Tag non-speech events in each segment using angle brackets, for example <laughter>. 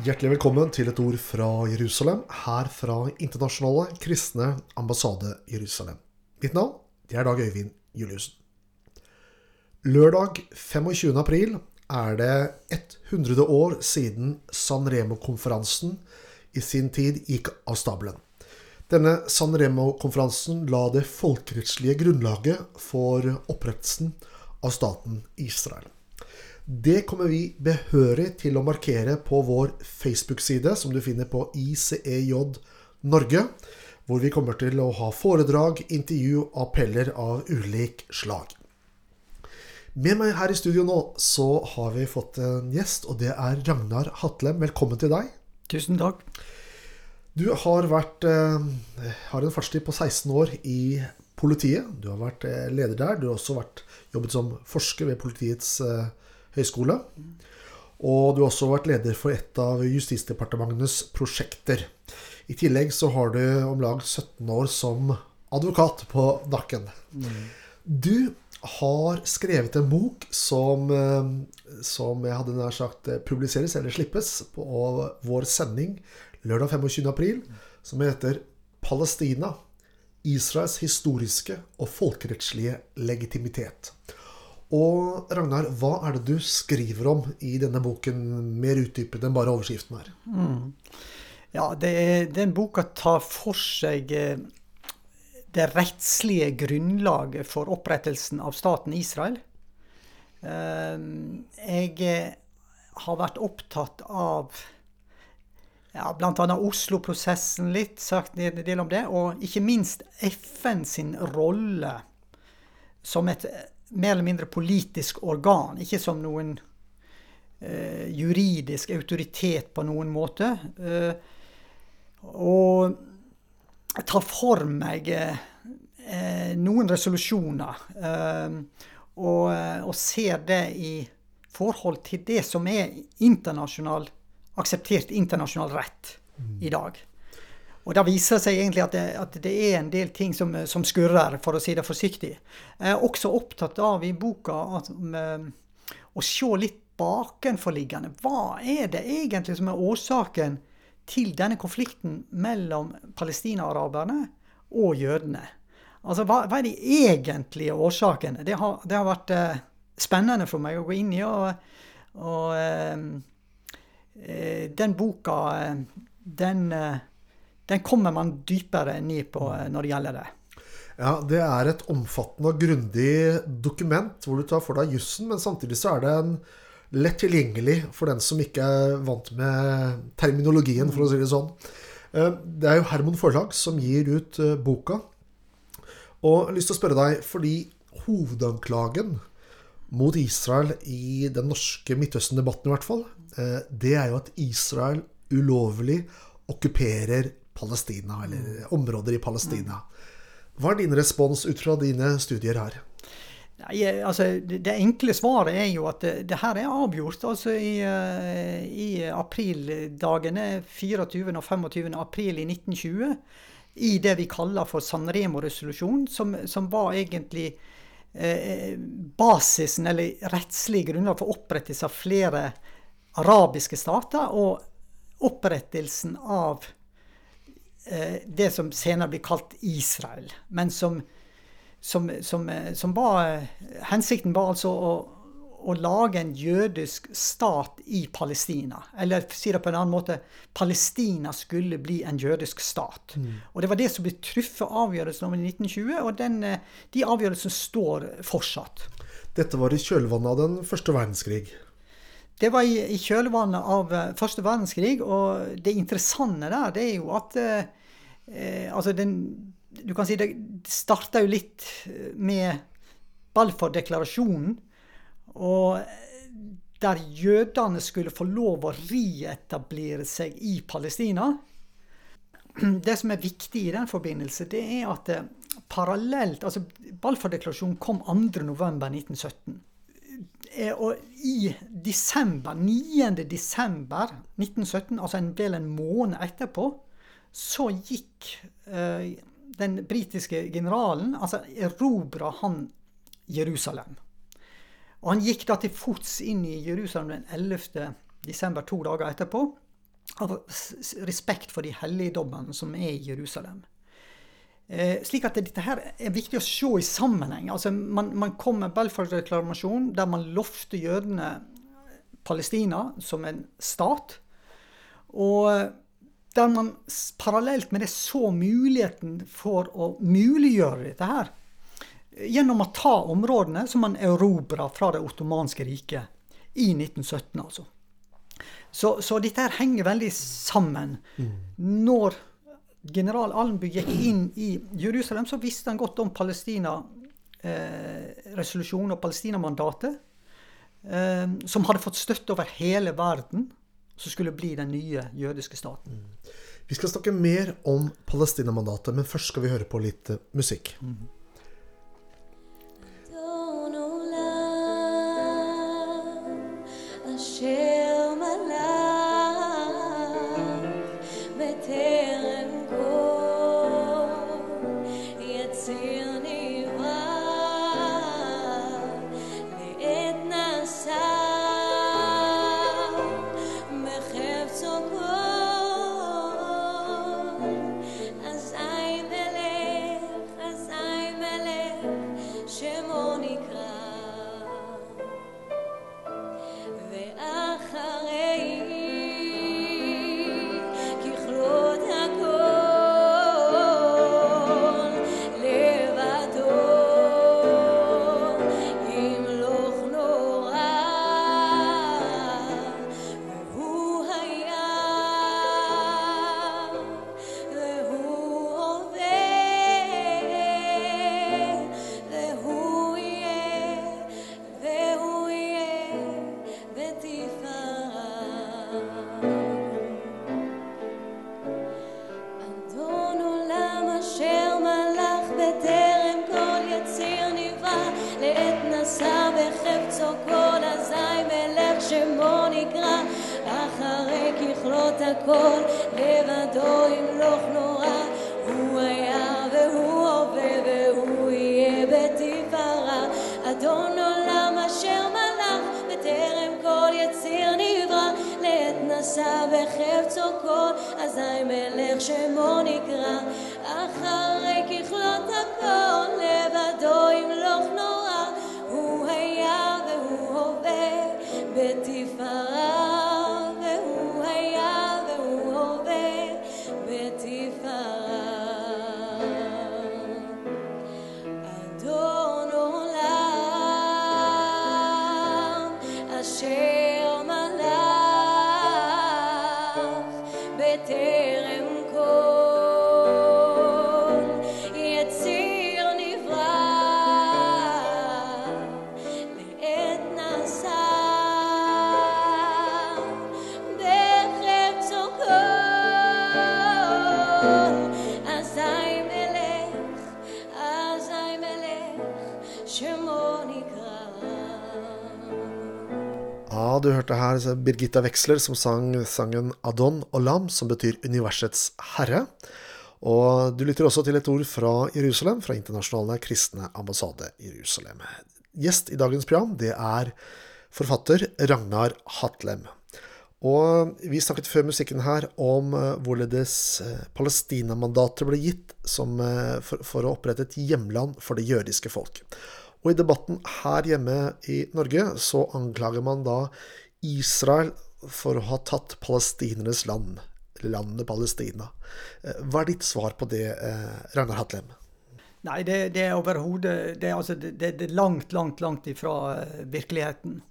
Hjertelig velkommen til et ord fra Jerusalem, her fra Internasjonale kristne ambassade Jerusalem. Mitt navn det er Dag Øyvind Juliussen. Lørdag 25. april er det 100 år siden San Remo-konferansen i sin tid gikk av stabelen. Denne San Remo-konferansen la det folkerettslige grunnlaget for opprettelsen av staten Israel. Det kommer vi behørig til å markere på vår Facebook-side, som du finner på ICEJ Norge, hvor vi kommer til å ha foredrag, intervju og appeller av ulik slag. Med meg her i studio nå så har vi fått en gjest, og det er Ragnar Hatlem. Velkommen til deg. Tusen takk. Du har vært eh, har en fartstid på 16 år i politiet. Du har vært eh, leder der. Du har også vært, jobbet som forsker ved Politiets eh, høgskole. Og du har også vært leder for et av Justisdepartementenes prosjekter. I tillegg så har du om lag 17 år som advokat på nakken. Du har skrevet en bok som, som jeg hadde nær sagt publiseres eller slippes på vår sending lørdag 25. april, som heter 'Palestina Israels historiske og folkerettslige legitimitet'. Og Ragnar, hva er det du skriver om i denne boken, mer utdypet enn bare overskriften her? Mm. Ja, det er, den boka tar for seg eh, det rettslige grunnlaget for opprettelsen av staten Israel. Eh, jeg eh, har vært opptatt av ja, bl.a. Oslo-prosessen litt, sagt en del om det. Og ikke minst FN sin rolle som et mer eller mindre politisk organ, ikke som noen eh, juridisk autoritet på noen måte. Eh, og tar for meg eh, noen resolusjoner, eh, og, og, ser det i forhold til det som er internasjonal, akseptert internasjonal rett mm. i dag. Og det viser seg egentlig at det, at det er en del ting som, som, skurrer, for å si det forsiktig. Jeg er også opptatt av i boka at, med, å se litt bakenforliggende. Hva er det egentlig som er årsaken til denne konflikten mellom palestinaraberne og jødene? Altså, hva, hva, er de egentlige årsakene? Det har, det har vært eh, spennende for meg å gå inn i. Og, og eh, eh den boka, eh, den eh, den kommer man dypere ned på eh, når det gjelder det. Ja, Det er et omfattende og grundig dokument hvor du tar for deg jussen, men samtidig så er det en lett tilgjengelig for den som ikke er vant med terminologien, for å si det sånn. Eh, det er jo Hermon Forlag som gir ut eh, boka. Og jeg har lyst til å spørre deg, fordi hovedanklagen mot Israel i den norske Midtøsten-debatten i hvert fall, det er jo at Israel ulovlig okkuperer Palestina, eller områder i Palestina. Hva er din respons ut fra dine studier her? Nei, altså, det enkle svaret er jo at det, det her er avgjort altså i, uh, i aprildagene 24. og 25. april i 1920. I det vi kaller for Sanremo-resolusjon, som, som, var egentlig eh, basisen, eller rettslig grunnlag for opprettelse av flere arabiske stater, og opprettelsen av Eh, det som senere blir kalt Israel. Men som, som, som, eh, som var Hensikten var altså å, å, lage en jødisk stat i Palestina. Eller si det på en annen måte Palestina skulle bli en jødisk stat. Mm. Og det var det som ble truffet avgjørelsen om i 1920, og den, eh, de avgjørelsene står fortsatt. Dette var i kjølvannet av den første verdenskrig? Det var i, i kjølvannet av første verdenskrig, og det interessante der, det er jo at uh, Altså, den Du kan si det starta jo litt med Balfour-deklarasjonen, og der jødene skulle få lov å reetablere seg i Palestina. <clears throat> Det som er viktig i den forbindelse, det er at parallelt altså Balfour-deklarasjonen kom 2.11.1917. Eh, og i desember, 9. desember 1917, altså en del en måned etterpå, så gikk eh, den britiske generalen Altså erobra han Jerusalem. Og han gikk da til fots inn i Jerusalem den 11. desember, to dager etterpå. av respekt for de helligdommene som er i Jerusalem. Eh, slik at dette her er viktig å se i sammenheng. Altså, man, man kom med Belfast-reklamasjonen der man lovte jødene Palestina som en stat. Og der man parallelt med det så muligheten for å muliggjøre dette her gjennom å ta områdene som man erobra fra det ottomanske riket i 1917, altså. Så, så, dette her henger veldig sammen. Mm. Når general Allenby gikk inn i Jerusalem, så visste han godt om Palestina-resolusjonen eh, og Palestina-mandatet, eh, som hadde fått støtte over hele verden, som skulle bli den nye jødiske staten. Vi skal snakke mer om Palestina-mandatet, men først skal vi høre på litt uh, musikk. Mm. את הכל, לבדו ימלוך נורא. הוא היה והוא הווה והוא יהיה בתפארה. אדון עולם אשר מלך, בטרם כל יציר נברא, לעת נשא בחפצו כל, אזי מלך שמו נקרא. אחרי ככלות הכל, לבדו Lord. Du hørte her Birgitta Weksler som sang sangen Adon Olam, som betyr universets herre. Og du lytter også til et ord fra Jerusalem, fra Internasjonale kristne ambassade Jerusalem. Gjest i dagens program, det er forfatter Ragnar Hatlem. Og vi snakket før musikken her om eh, hvorledes eh, Palestina-mandatet ble gitt eh, for, for å opprette et hjemland for det jødiske folk. Og i debatten her hjemme i Norge så anklager man da Israel for å ha tatt palestinernes land, landet Palestina. Eh, hva er ditt svar på det, eh, Ragnar Hatlem? Nei, det, det er overhodet det, altså, det, det, er langt, langt, langt ifra uh, virkeligheten.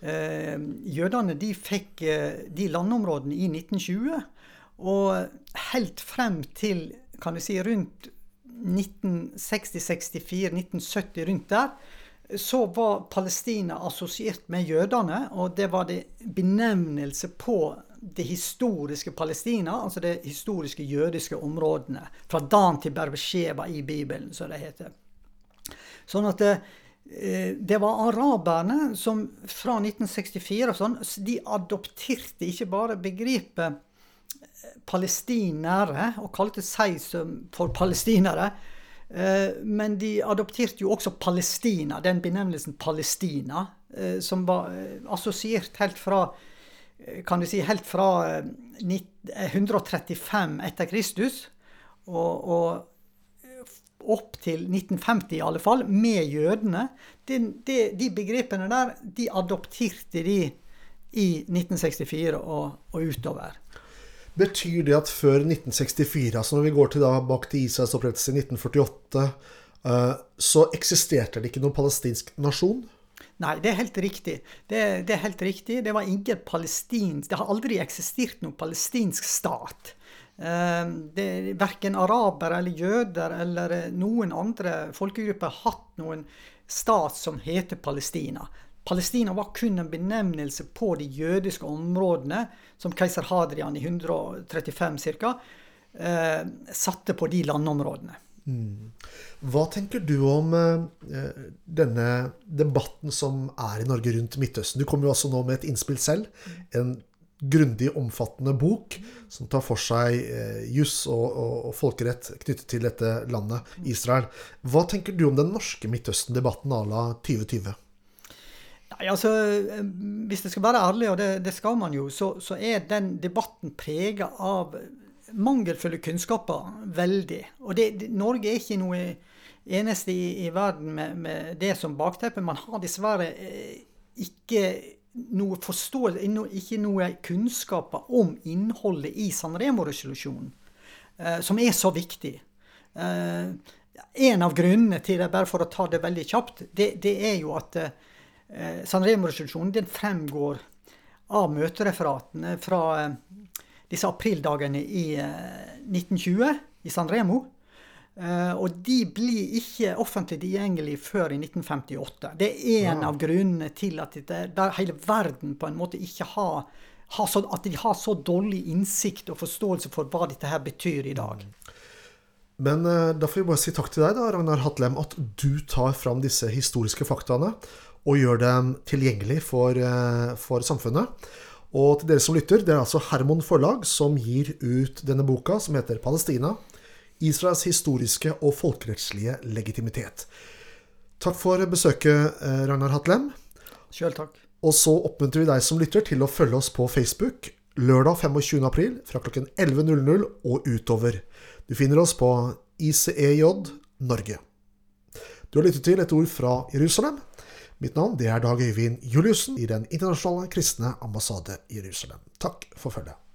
Eh, jødene de fikk de landområdene i 1920. Og helt frem til kan du si, rundt 1960-64, 1970, rundt der, så var Palestina assosiert med jødene, og det var det benevnelse på det historiske Palestina, altså det historiske jødiske områdene. Fra Dan til Berbesheva i Bibelen, som det heter. Sånn at det, eh, det var araberne som fra 1964 og sånn, de adopterte ikke bare begrepet palestinere, og kalte seg for palestinere. Eh, men de adopterte jo også Palestina, den benevnelsen Palestina, eh, som var eh, assosiert helt fra kan du si, helt fra 135 etter Kristus og, og opp til 1950 i alle fall, med jødene. De, de, de begrepene der de adopterte de i 1964 og, og, utover. Betyr det at før 1964, altså når vi går tilbake til Israels opprettelse i 1948, uh, så eksisterte det ikke noen palestinsk nasjon? Nei, det er helt riktig. Det, det, er helt riktig. Det var ingen palestinsk Det har aldri eksistert noen palestinsk stat. Uh, det, verken arabere eller jøder eller noen andre folkegrupper har hatt noen stat som heter Palestina. Palestina var kun en benevnelse på de jødiske områdene som keiser Hadrian i 135 ca. Eh, satte på de landområdene. Mm. Hva tenker du om eh, denne debatten som er i Norge rundt Midtøsten? Du kommer jo altså nå med et innspill selv. En grundig, omfattende bok som tar for seg eh, juss og, og, og, folkerett knyttet til dette landet, Israel. Hva tenker du om den norske Midtøsten-debatten à la 2020? Nei, altså, eh, Hvis det skal være ærlig, og det, det skal man jo, så, så er den debatten prega av mangelfulle kunnskaper veldig. Og det, Norge er ikke noe eneste i, i verden med, med, det som bakteppe. Man har dessverre eh, ikke noe forståelse, ikke noe kunnskaper om innholdet i Sanremo-resolusjonen, eh, som er så viktig. En av grunnene til det, bare for å ta det veldig kjapt, det, det er jo at eh, eh, Sanremo-resolusjonen den fremgår av møtereferatene fra eh, disse aprildagene i eh, 1920 i Sanremo. Eh, og de blir ikke offentlig tilgjengelige før i 1958. Det er en ja. av grunnene til at det, der hele verden på en måte ikke har, har så, At de har så dårlig innsikt og forståelse for hva dette her betyr i dag. Men da får vi bare si takk til deg, da, Ragnar Hatlem, at du tar fram disse historiske faktaene og gjør dem tilgjengelig for, uh, for samfunnet. Og til dere som lytter, det er altså Hermon Forlag som gir ut denne boka, som heter 'Palestina Israels historiske og folkerettslige legitimitet'. Takk for besøket, eh, Ragnar Hatlem. Selv takk. Og så oppmuntrer vi deg som lytter til å følge oss på Facebook lørdag 25. april fra klokken 11.00 og utover. Du finner oss på ICEJ Norge. Du har lyttet til et ord fra Jerusalem. Mitt navn det er Dag Øyvind Juliussen i Den internasjonale kristne ambassade i Jerusalem. Takk for følget.